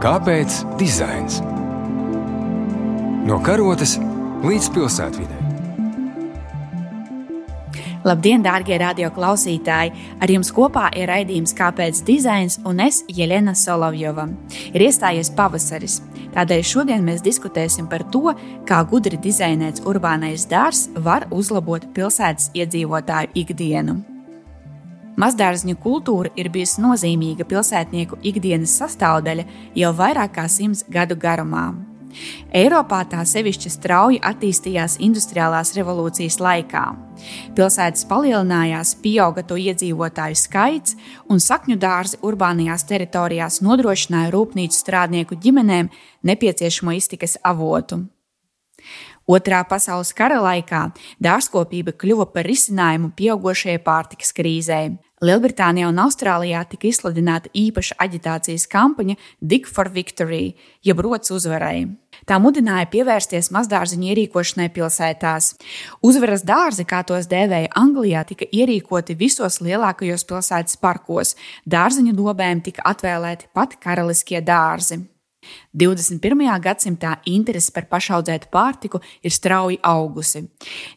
Kāpēc dizains? No karotes līdz pilsētvidē. Labdien, darbie radioklausītāji! Ar jums kopā ir raidījums Kāpēc dizains un es, Jelena Solovjova. Ir iestājies pavasaris, tādēļ šodien mēs diskutēsim par to, kā gudri dizainēts urbānais dārzs var uzlabot pilsētas iedzīvotāju ikdienu. Mazdārziņu kultūra ir bijusi nozīmīga pilsētnieku ikdienas sastāvdaļa jau vairāk kā simts gadu garumā. Eiropā tā sevišķi strauji attīstījās industriālās revolūcijas laikā. Pilsētas palielinājās, pieauga to iedzīvotāju skaits, un sakņu dārzi urbānajās teritorijās nodrošināja rūpnīcu strādnieku ģimenēm nepieciešamo iztikas avotu. Otrā pasaules kara laikā dārzkopība kļuva par risinājumu pieaugušajai pārtikas krīzei. Lielbritānijā un Austrālijā tika izsludināta īpaša aģitācijas kampaņa Dig for Victory, jeb rots uzvarai. Tā mudināja pievērsties mazdārziņu ierīkošanai pilsētās. Uzvaras dārzi, kā tos dēvēja Anglijā, tika ierīkoti visos lielākajos pilsētas parkos. Dārziņu dobēm tika atvēlēti pat karaliskie dārzi. 21. gadsimtā interese par pašaudzētu pārtiku ir strauji augusi.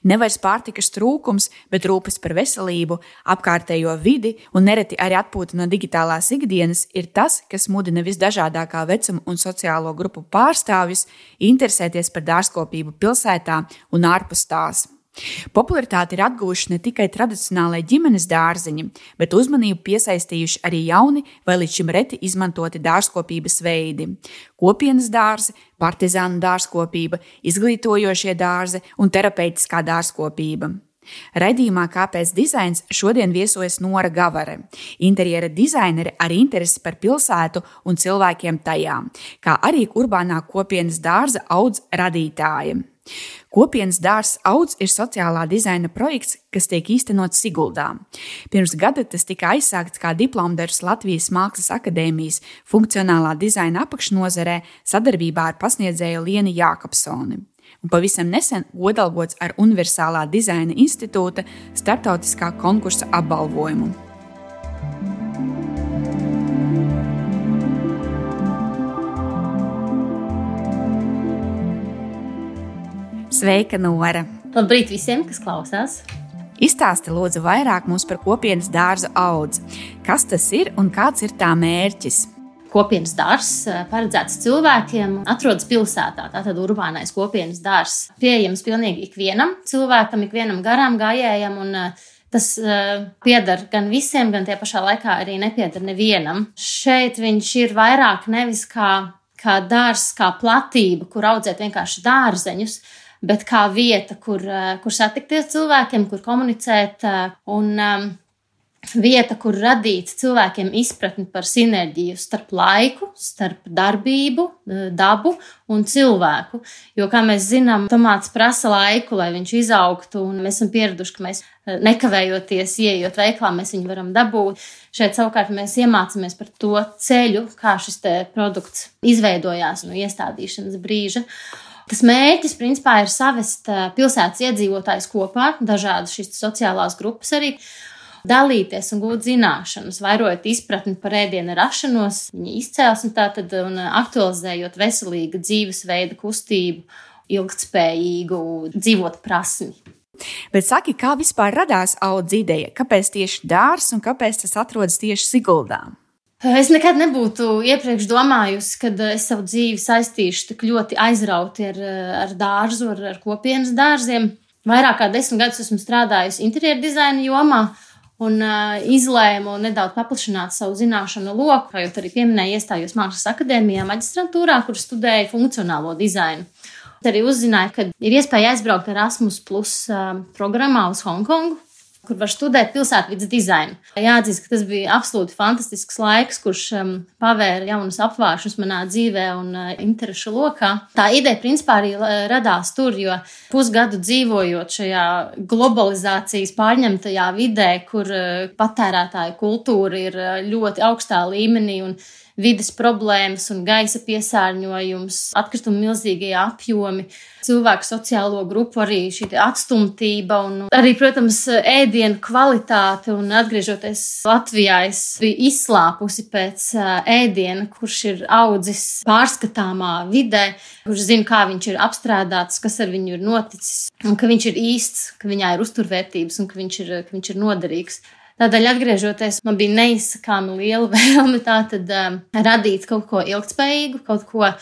Nevis pārtikas trūkums, bet rūpes par veselību, apkārtējo vidi un nereti arī atpūta no digitālās ikdienas ir tas, kas mudina visdažādākā vecuma un sociālo grupu pārstāvjus interesēties par dārzkopību pilsētā un ārpus tās. Popularitāti ir atguvuši ne tikai tradicionālai ģimenes dārziņi, bet uzmanību piesaistījuši arī jauni vai līdz šim reti izmantoti dārzkopības veidi - kopienas dārzi, partizānu dārzkopība, izglītojošie dārzi un terapeitiskā dārzkopība. Radījumā Kāpēc dizains šodien viesojas Nora Gavare, interjera dizainere ar interesi par pilsētu un cilvēkiem tajā, kā arī urbānā kopienas dārza audz radītāja. Kopienas dārzs Auds ir sociālā dizaina projekts, kas tiek īstenots Siguldā. Pirms gada tas tika aizsākts kā diplomdarbs Latvijas Mākslas akadēmijas funkcionālā dizaina apakšnodarbē sadarbībā ar pasniedzēju Lienu Jākapsoni. Un pavisam nesen godalgots ar Universālā dizaina institūta starptautiskā konkursa apbalvojumu. Sveika, Nora! Labrīt visiem, kas klausās! Izstāsti lūdzu vairāk mums par kopienas dārza audz. Kas tas ir un kāds ir tā mērķis? Kopienas dārzs eh, paredzēts cilvēkiem, atrodas pilsētā. Tātad urbānais kopienas dārzs pieejams pilnīgi ikvienam cilvēkam, ikvienam garām gājējam. Un, eh, Tas uh, pieder gan visiem, gan tie pašā laikā arī nepieder nevienam. Šeit viņš ir vairāk nevis kā, kā dārzs, kā platība, kur audzēt vienkārši dārzeņus, uh, bet kā vieta, kur, eh, kur satikties cilvēkiem, kur komunicēt eh, un um, vieta, kur radīt cilvēkiem izpratni par sinerģiju starp laiku, starp darbību, eh, dabu un cilvēku. Jo, kā mēs zinām, tomāts prasa laiku, lai viņš izaugtu, un mēs esam pieraduši, ka mēs nekavējoties, ieejot veiklā, mēs viņu varam dabūt. Šeit savukārt mēs iemācāmies par to ceļu, kā šis produkts izveidojās no iestādīšanas brīža. Tas mērķis principā ir savest pilsētas iedzīvotājus kopā, dažādas šīs sociālās grupas arī. Dalīties un gūt zināšanas, vairojot izpratni par ēdienu rašanos, viņa izcelsmi, tātad un aktualizējot veselīgu dzīvesveidu, kustību, ilgtspējīgu dzīvot prasmi. Bet saki, kā vispār radās auga ideja? Kāpēc tieši dārzs un kāpēc tas atrodas tieši Siguldā? Es nekad nebūtu iepriekš domājusi, ka es savu dzīvi saistīšu tik ļoti aizrauti ar, ar dārzu, ar, ar kopienas dārziem. Vairāk kā desmit gadus esmu strādājusi interjeru dizaina jomā un uh, izlēmu nedaudz paplašināt savu zināšanu loku. Kā jau arī pieminēju, iestājos Mākslas akadēmijā, maģistrantūrā, kur studēju funkcionālo dizainu. Arī uzzināju, ka ir iespēja aizbraukt Erasmus Plus programmā uz Hongkongu kur var studēt pilsētvidas dizainu. Jāatzīst, ka tas bija absolūti fantastisks laiks, kurš um, pavēra jaunas apvāršus manā dzīvē un uh, interešu lokā. Tā ideja principā arī uh, radās tur, jo pusgadu dzīvojot šajā globalizācijas pārņemtajā vidē, kur uh, patērētāju kultūra ir uh, ļoti augstā līmenī un vidas problēmas un gaisa piesārņojums, atkritumi milzīgie apjomi, cilvēku sociālo grupu arī šī atstumtība un arī, protams, ēdienu kvalitāte. Un atgriežoties Latvijā, es biju izslāpusi pēc ēdiena, kurš ir audzis pārskatāmā vidē, kurš zina, kā viņš ir apstrādāts, kas ar viņu ir noticis, un ka viņš ir īsts, ka viņā ir uzturvērtības un ka viņš ir, ka viņš ir noderīgs. Tādēļ, atgriežoties, man bija neizsakāmi liela vēlme tātad um, radīt kaut ko ilgspējīgu, kaut ko uh,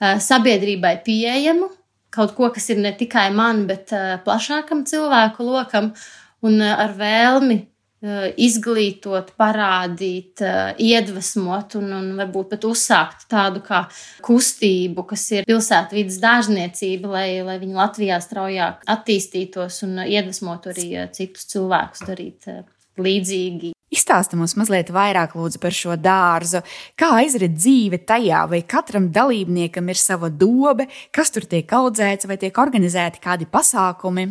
sabiedrībai pieejamu, kaut ko, kas ir ne tikai man, bet uh, plašākam cilvēku lokam, un uh, ar vēlmi uh, izglītot, parādīt, uh, iedvesmot un, un varbūt pat uzsākt tādu kā kustību, kas ir pilsētvidas dārzniecība, lai, lai viņi Latvijā straujāk attīstītos un uh, iedvesmotu arī uh, citus cilvēkus darīt uh, līdzīgi. Izstāsti mums mazliet vairāk lūdzu, par šo dārzu. Kā aizrit dzīve tajā, vai katram dalībniekam ir sava dobe, kas tur tiek audzēts, vai tiek organizēti kādi pasākumi?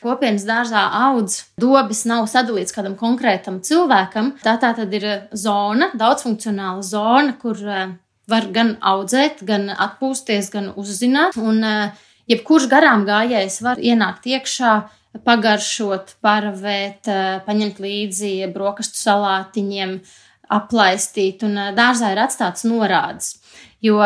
Kopienas dārzā audz dobis nav sadalīts kādam konkrētam cilvēkam. Tā tā tad ir zona, daudzfunkcionāla zona, kur eh, var gan audzēt, gan atpūsties, gan uzzināt. Un eh, jebkurš garām gājējs var ienākt iekšā pagaršot, paravēt, eh, paņemt līdzi brokastu salātiņiem, aplaistīt, un eh, dārzā ir atstāts norādes. Jo,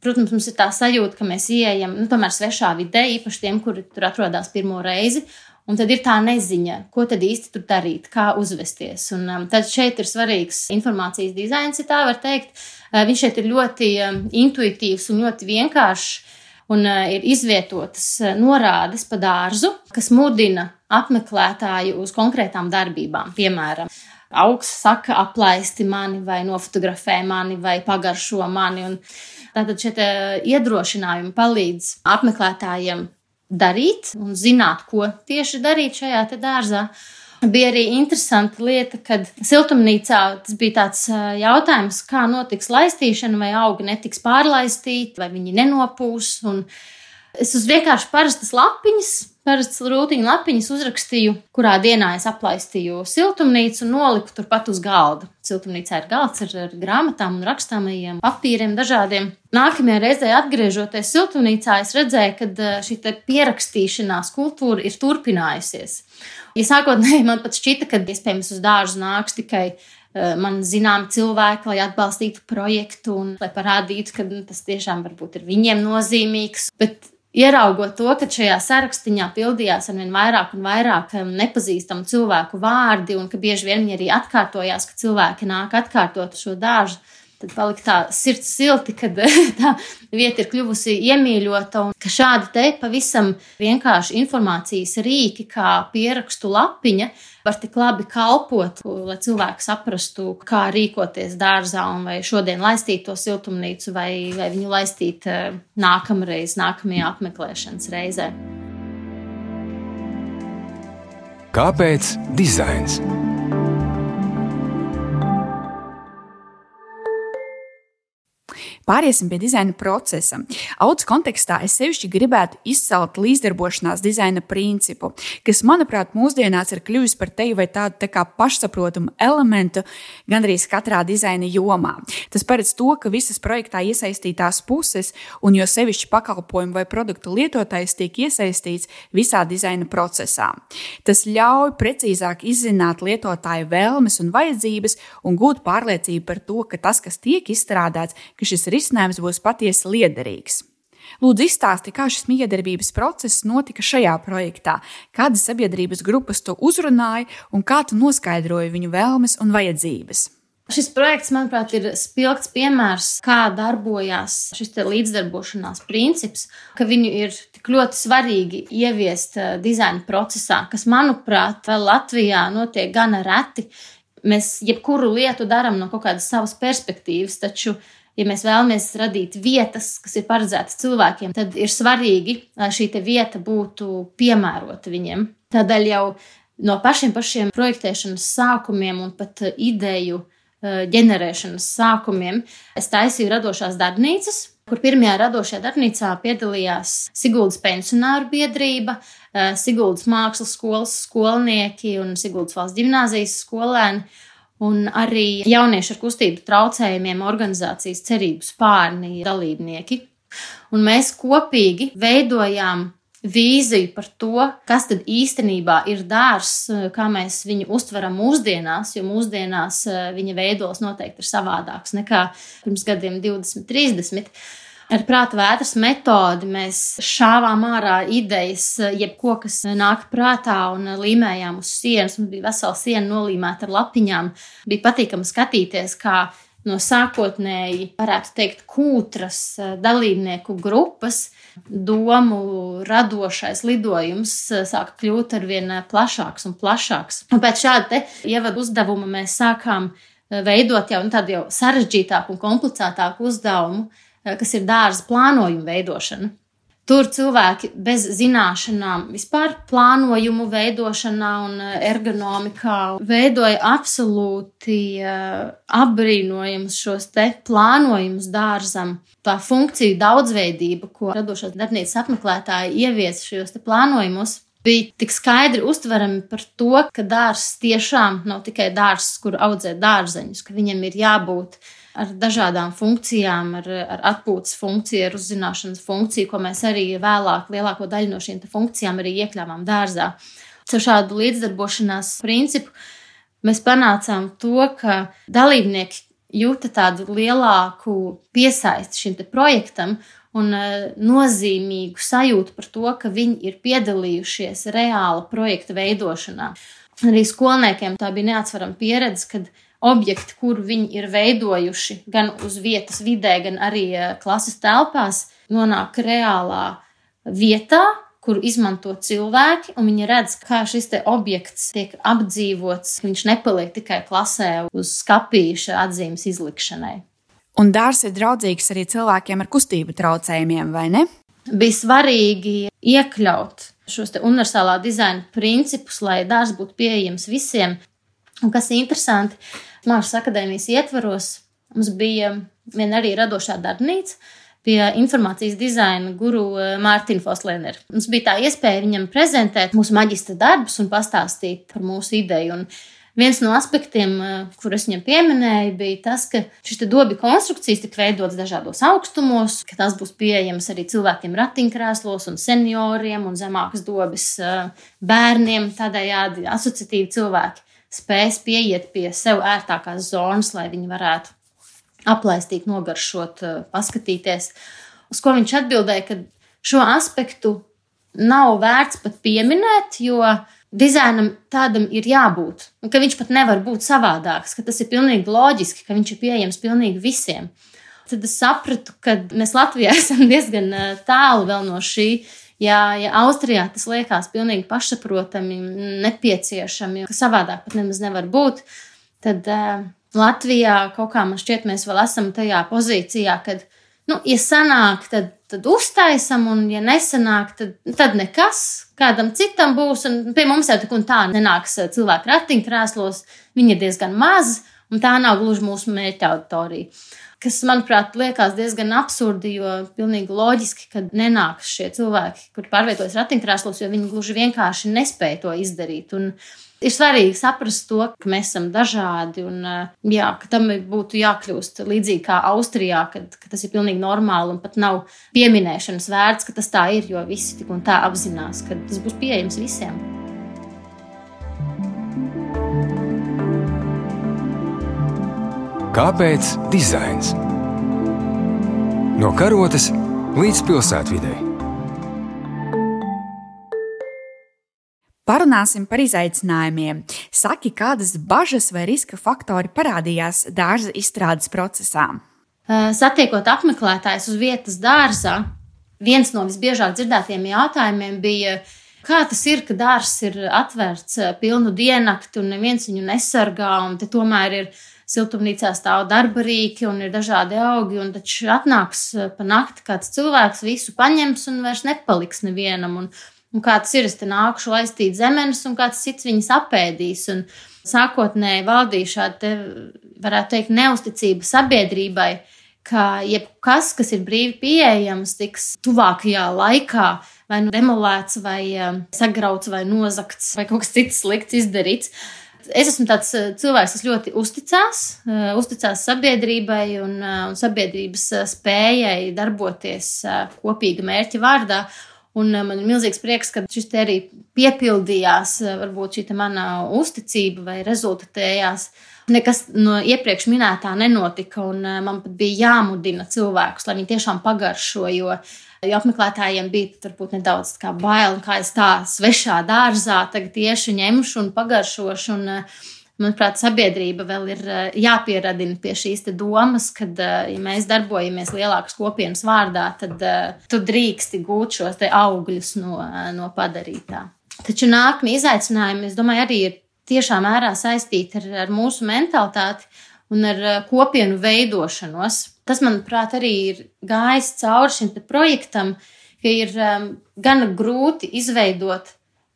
protams, mums ir tā sajūta, ka mēs ieejam nu, tomēr svešā vidē, īpaši tiem, kuri tur atrodas pirmo reizi. Un tad ir tā neziņa, ko tad īsti tur darīt, kā uzvesties. Un, um, tad šeit ir svarīgs informācijas dizains, ja tā var teikt. Uh, viņš šeit ir ļoti um, intuitīvs un ļoti vienkāršs un uh, ir izvietotas uh, norādes pa dārzu, kas mudina apmeklētāju uz konkrētām darbībām. Piemēram, augs saka, aplaisti mani, vai nofotografē mani, vai pagaršo mani. Un tātad šie iedrošinājumi palīdz apmeklētājiem darīt un zināt, ko tieši darīt šajā dārzā. Bija arī interesanta lieta, kad siltumnīcā tas bija tāds jautājums, kā notiks laistīšana, vai augi netiks pārlaistīti, vai viņi nenopūs. Un es uz vienkārši parastas lapiņas, parastas rūtiņa lapiņas uzrakstīju, kurā dienā es aplaistīju siltumnīcu un noliku turpat uz galda. Siltumnīcā ir galds ar, ar grāmatām un rakstāmajiem papīriem dažādiem. Nākamajā reizē atgriežoties siltumnīcā, es redzēju, ka šī pierakstīšanās kultūra ir turpinājusies. Ja sākotnēji man pat šķita, ka iespējams uz dārzu nāks tikai uh, man zinām cilvēki, lai atbalstītu projektu un lai parādītu, ka nu, tas tiešām varbūt ir viņiem nozīmīgs. Bet Ieraugot to, ka šajā sarakstā pildījās ar vien vairāk un vairāk nepazīstamu cilvēku vārdi, un ka bieži vien viņi arī atkārtojās, ka cilvēki nāk atkārtot šo dārzu, tad palika tā sirds silti, kad tā vieta ir kļuvusi iemīļota. Un ka šādi te pavisam vienkārši informācijas rīki, kā pierakstu lapiņa, var tik labi kalpot, lai cilvēki saprastu, kā rīkoties dārzā un vai šodien laistīt to siltumnīcu vai, vai viņu laistīt eh, nākamreiz, nākamajā apmeklēšanas reizē. Kāpēc dizains? Pāriesim pie dizaina procesa. Audas kontekstā es sevišķi gribētu izcelt līdzdarbošanās dizaina principu, kas, manuprāt, mūsdienās ir kļuvis par teju vai tādu tā kā pašsaprotamu elementu gandrīz katrā dizaina jomā. Tas paredz to, ka visas projektā iesaistītās puses, un jo sevišķi pakalpojumu vai produktu lietotājs tiek iesaistīts visā dizaina procesā. Tas ļauj precīzāk izzināt lietotāju vēlmes un vajadzības un gūt pārliecību par to, ka tas, kas tiek izstrādāts, ka šis risinājums būs patiesi liederīgs. Lūdzu, izstāsti, kā šis miedarbības process notika šajā projektā, kādas sabiedrības grupas to uzrunāja un kā tu noskaidroji viņu vēlmes un vajadzības. Šis projekts, manuprāt, ir spilgts piemērs, kā darbojas šis līdzdarbošanās princips, ka viņu ir tik ļoti svarīgi ieviest eh, dizaina procesā, kas, manuprāt, Latvijā notiek gana reti. Mēs jebkuru lietu darām no kaut kādas savas perspektīvas, taču ja mēs vēlamies radīt vietas, kas ir paredzētas cilvēkiem, tad ir svarīgi, lai šī vieta būtu piemērota viņiem. Tādēļ jau no pašiem pašiem projektēšanas sākumiem un pat ideju eh, ģenerēšanas sākumiem es taisīju radošās darbnīcas, kur pirmajā radošajā darbnīcā piedalījās Siguldas pensionāru biedrība, eh, Siguldas mākslas skolas skolnieki un Siguldas valsts gimnāzijas skolēni. Un arī jauniešu ar kustību traucējumiem organizācijas cerību spārni dalībnieki. Un mēs kopīgi veidojām vīziju par to, kas tad īstenībā ir dārzs, kā mēs viņu uztveram mūsdienās, jo mūsdienās eh, viņa veidols noteikti ir savādāks nekā pirms gadiem 20, 30. Ar prāta vētras metodi mēs šāvām ārā idejas, jebko, kas nāk prātā, un līmējām uz sienas. Mums bija vesela siena nolīmēta ar lapiņām. Bija patīkami skatīties, kā no sākotnēji, varētu teikt, kūtras dalībnieku grupas domu radošais lidojums sāka kļūt ar vien plašāks un plašāks. Un pēc šāda ievadu uzdevuma mēs sākām veidot jau tādu jau sarežģītāku un komplicētāku uzdevumu, Eh, kas ir dārza plānojuma veidošana. Tur cilvēki bez zināšanām, vispār plānojumu veidošanā un eh, ergonomikā veidoja absolūti uh, apbrīnojamus šos te plānojumus dārzam. Tā funkciju daudzveidība, ko radošās darbnīcas apmeklētāji ievies šajos plānojumos, bija tik skaidri uztverami par to, ka dārzs tiešām nav tikai dārzs, kur audzē dārzeņus, ka viņam ir jābūt ar dažādām funkcijām, ar, ar atpūtas funkciju, ar uzzināšanas funkciju, ko mēs arī vēlāk lielāko daļu no šīm funkcijām arī iekļāvām dārzā. Ar šādu līdzdarbošanās principu mēs panācām to, ka dalībnieki jūta tādu lielāku piesaisti šim projektam un e, nozīmīgu sajūtu par to, ka viņi ir piedalījušies reāla projekta veidošanā. Arī skolniekiem tā bija neatsverama pieredze, kad objekti, kur viņi ir veidojuši gan uz vietas vidē, gan arī eh, klases telpās, nonāk reālā vietā, kuru izmanto cilvēki, un viņi redz, kā šis objekts tiek apdzīvots, viņš nepaliek tikai klasē uz skapīša atzīmes izlikšanai. Un dārsts ir draudzīgs arī cilvēkiem ar kustību traucējumiem, vai ne? Bija svarīgi iekļaut šos universālā dizaina principus, lai dārsts būtu pieejams visiem. Un kas ir interesanti, Mākslas akadēmijas ietvaros mums bija viena arī radošā darbnīca pie informācijas dizaina guru eh, Mārtiņa Foslēnera. Mums bija tā iespēja viņam prezentēt mūsu maģistra darbus un pastāstīt par mūsu ideju. Un viens no aspektiem, eh, kurus viņam pieminēja, bija tas, ka šīs dobi konstrukcijas tika veidotas dažādos augstumos, ka tās būs pieejamas arī cilvēkiem ratiņkrēslos un senioriem un zemākas dobas eh, bērniem, tādējādi asociatīvi cilvēki spēs pieiet pie sev ērtākās zonas, lai viņi varētu aplaistīt, nogaršot, eh, paskatīties. Uz ko viņš atbildēja, ka šo aspektu nav vērts pat pieminēt, jo dizainam tādam ir jābūt, un ka viņš pat nevar būt savādāks, ka tas ir pilnīgi loģiski, ka viņš ir pieejams pilnīgi visiem. Tad es sapratu, ka mēs Latvijā esam diezgan eh, tālu no šī Ja, ja Austrijā tas liekas pilnīgi pašsaprotami, nepieciešami, ka savādāk pat nemaz nevar būt, tad uh, Latvijā kaut kā man šķiet, mēs vēl esam tajā pozīcijā, kad, nu, ja sanāk, tad, tad uztaisam, un ja nesanāk, tad, tad nekas. Kādam citam būs, un pie mums jau tā tā nenāks eh, cilvēku ratiņkrēslos, viņi ir diezgan mazi, un tā nav gluži mūsu mērķa auditorija kas, manuprāt, liekas diezgan absurdi, jo pilnīgi loģiski, ka nenāks šie cilvēki, kuri pārvietojas ratiņkrēslos, jo viņi gluži vienkārši nespēja to izdarīt. Un ir svarīgi saprast to, ka mēs esam dažādi un jā, ka tam būtu jākļūst līdzīgi kā Austrijā, kad, ka tas ir pilnīgi normāli un pat nav pieminēšanas vērts, ka tas tā ir, jo visi tik un tā apzinās, ka tas būs pieejams visiem. Kāpēc dizains? No karotes līdz pilsētvidē. Parunāsim par izaicinājumiem. Saki, kādas bažas vai riska faktori parādījās dārza izstrādes procesā? Satiekot apmeklētājus uz vietas dārzā, viens no visbiežāk dzirdētiem jautājumiem bija, kā tas ir, ka dārzs ir atvērts pilnu diennakti un neviens viņu nesargā, un te tomēr ir siltumnīcā stāv darba rīki un ir dažādi augi, un taču atnāks eh, pa nakti kāds cilvēks, visu paņems un vairs nepaliks nevienam. Un, un kā tas ir, es te nākušu laistīt zemenes, un kāds cits viņas apēdīs. Un sākotnēji valdīja šāda, varētu teikt, neusticība sabiedrībai, ka jebkas, kas ir brīvi pieejams, tiks tuvākajā laikā vai nu demolēts, vai um, sagrauts, vai nozagts, vai kaut kas cits slikts izdarīts. Es esmu tāds cilvēks, kas ļoti uzticās, uzticās sabiedrībai un, un sabiedrības spējai darboties kopīga mērķa vārdā. Un man ir milzīgs prieks, ka šis te arī piepildījās, varbūt šī mana uzticība vai rezultatējās. Nekas no iepriekš minētā nenotika, un man pat bija jāmudina cilvēkus, lai viņi tiešām pagaršo, jo Jo apmeklētājiem bija varbūt nedaudz bail, kā es tā svešā dārzā tagad iešu, ņemšu un pagaršošu. Un, eh, Manuprāt, sabiedrība vēl ir eh, jāpieradina pie šīs domas, ka, eh, ja mēs darbojamies lielākas kopienas vārdā, tad tu drīksti gūt šos augļus no, no padarītā. Taču nākamie izaicinājumi, es domāju, arī ir tiešā mērā saistīti ar, ar mūsu mentalitāti un ar kopienu veidošanos. Tas, manuprāt, arī ir gājis cauri šim projektam, ka ir um, gana grūti izveidot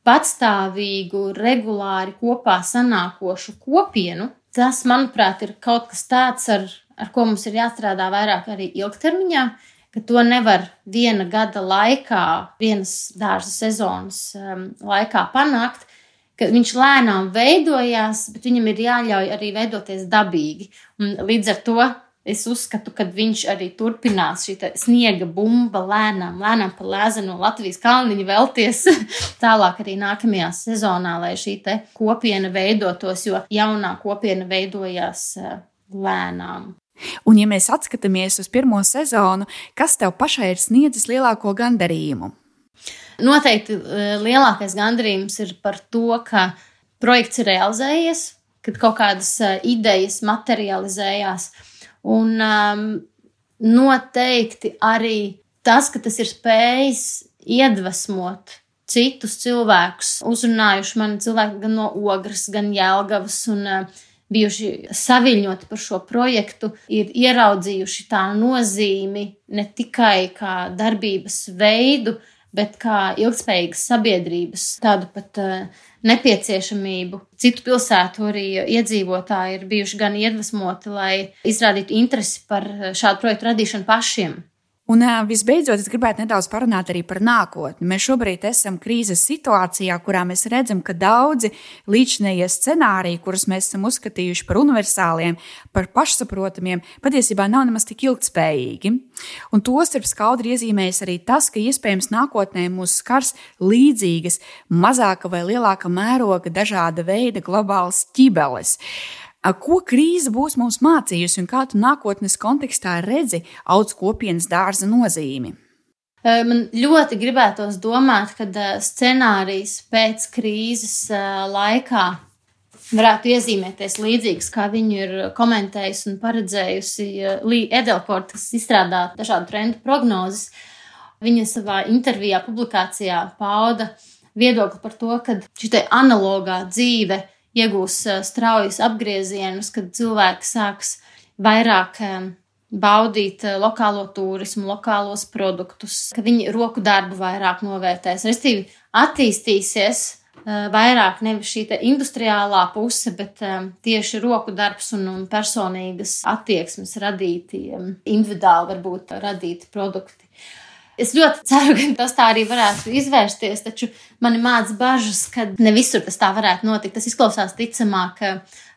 patstāvīgu, regulāri kopā sanākošu kopienu. Tas, manuprāt, ir kaut kas tāds, ar, ar ko mums ir jāstrādā vairāk arī ilgtermiņā, ka to nevar viena gada laikā, vienas dārza sezonas um, laikā panākt, ka viņš lēnām veidojās, bet viņam ir jāļauj arī veidoties dabīgi. Un līdz ar to es uzskatu, ka viņš arī turpinās šī sniega bumba lēnām, lēnām pa lēzu no Latvijas kalniņa velties tālāk arī nākamajā sezonā, lai šī kopiena veidotos, jo jaunā kopiena veidojās eh, lēnām. Un, ja mēs atskatāmies uz pirmo sezonu, kas tev pašai ir sniedzis lielāko gandarījumu? Noteikti eh, lielākais gandarījums ir par to, ka projekts ir realizējies, kad kaut kādas eh, idejas materializējās. Un um, noteikti arī tas, ka tas ir spējis iedvesmot citus cilvēkus, uzrunājuši mani cilvēki gan no Ogres, gan Jēlgavas un uh, bijuši saviņoti par šo projektu, ir ieraudzījuši tā nozīmi ne tikai kā darbības veidu, bet kā ilgspējīgas sabiedrības tādu pat uh, nepieciešamību. Citu pilsētu arī iedzīvotāji ir bijuši gan iedvesmoti, lai izrādītu interesi par šādu projektu radīšanu pašiem. Un visbeidzot, es gribētu nedaudz parunāt arī par nākotni. Mēs šobrīd esam krīzes situācijā, kurā mēs redzam, ka daudzi līdzinējie scenāriji, kurus mēs esam uzskatījuši par universāliem, par pašsaprotamiem, patiesībā nav nemaz tik ilgspējīgi. Un tostarp skaudri iezīmējas arī tas, ka iespējams nākotnē mūs skars līdzīgas, mazāka vai lielāka mēroga dažāda veida globālas ķibeles. Ko krīze būs mums mācījusi un kā tu nākotnes kontekstā redzi augs kopienas dārza nozīmi? Man ļoti gribētos domāt, ka scenārijs pēc krīzes laikā varētu iezīmēties līdzīgs, kā viņu ir komentējusi un paredzējusi Līja Edelkorta, kas izstrādā dažādu trendu prognozes. Viņa savā intervijā, publikācijā pauda viedokli par to, ka šī analogā dzīve iegūs straujus apgriezienus, kad cilvēki sāks vairāk baudīt lokālo turismu, lokālos produktus, ka viņi roku darbu vairāk novērtēs. Restīvi, attīstīsies vairāk nevis šī industriālā puse, bet tieši roku darbs un, un personīgas attieksmes radīti, individuāli varbūt radīti produkti. Es ļoti ceru, ka tas tā arī varētu izvērsties, taču mani māca bažas, ka ne visur tas tā varētu notikt. Tas izklausās ticamāk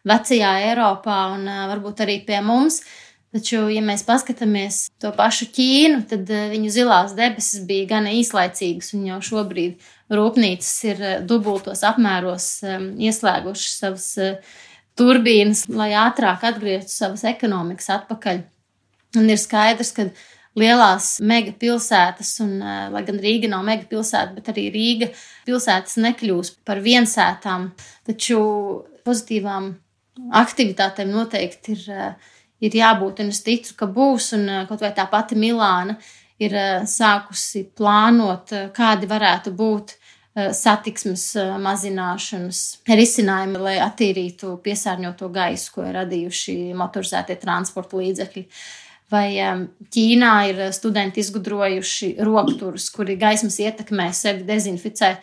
vecajā Eiropā un varbūt arī pie mums. Taču, ja mēs paskatāmies to pašu Ķīnu, tad viņu zilās debesis bija gan īslaicīgas, un jau šobrīd rūpnīcas ir dubultos apmēros ieslēgušas savas turbīnas, lai ātrāk atgrieztu savas ekonomikas atpakaļ. Un ir skaidrs, ka lielās megapilsētas, un eh, lai gan Rīga nav megapilsēta, bet arī Rīga pilsētas nekļūs par viensētām, taču pozitīvām aktivitātēm noteikti ir, eh, ir jābūt, un es ticu, ka būs, un eh, kaut vai tā pati Milāna ir sākusi plānot, kādi varētu būt satiksmes mazināšanas risinājumi, lai attīrītu piesārņoto gaisu, ko ir radījuši motorizētie transporta līdzekļi. Vai um, Ķīnā ir uh, studenti izgudrojuši rokturus, kuri gaismas ietekmē sevi dezinficē.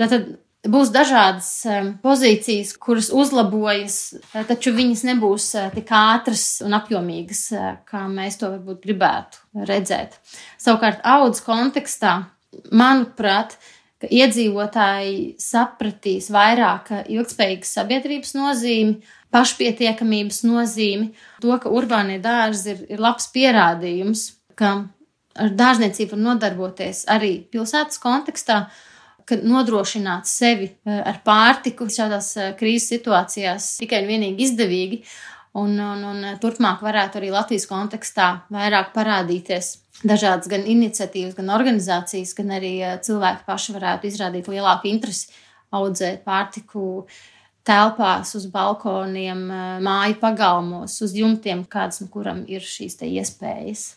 Tātad būs dažādas um, pozīcijas, kuras uzlabojas, uh, taču viņas nebūs uh, tik ātras un apjomīgas, kā mēs to varbūt gribētu redzēt. Savukārt, audzes kontekstā, manuprāt, ka iedzīvotāji sapratīs vairāk ilgspējīgas sabiedrības nozīmi, pašpietiekamības nozīmi, to, ka urbānie dārzi ir, ir labs pierādījums, ka ar dārzniecību var nodarboties arī pilsētas kontekstā, ka nodrošināt sevi eh, ar pārtiku šādās eh, krīzes situācijās tikai un vienīgi izdevīgi. Un, un, un turpmāk varētu arī Latvijas kontekstā vairāk parādīties dažādas gan iniciatīvas, gan organizācijas, gan arī eh, cilvēki paši varētu izrādīt lielāku interesi audzēt pārtiku telpās, uz balkoniem, māju pagalmos, uz jumtiem, kādas no kuram ir šīs iespējas.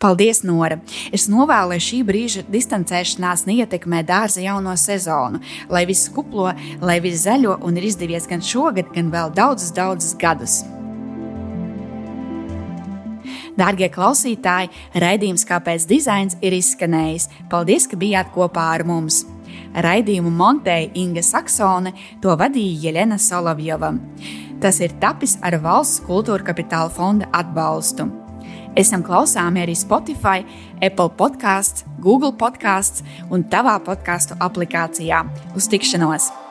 Paldies, Nora! Es novēlu, lai šī brīža distancēšanās neietekmē dārza jauno sezonu, lai viss kuplo, lai viss zaļo un ir izdevies gan šogad, gan vēl daudzus, daudzus gadus. Dārgie klausītāji, raidījums Kāpēc dizains ir izskanējis. Paldies, ka bijāt kopā ar mums! Raidījumu montēja Inga Saksone, to vadīja Jelena Solovjova. Tas ir tapis ar valsts kultūra kapitāla fonda atbalstu. Esam klausāmi arī Spotify, Apple podkāsts, Google podkāsts un tavā podkāstu aplikācijā. Uz tikšanos!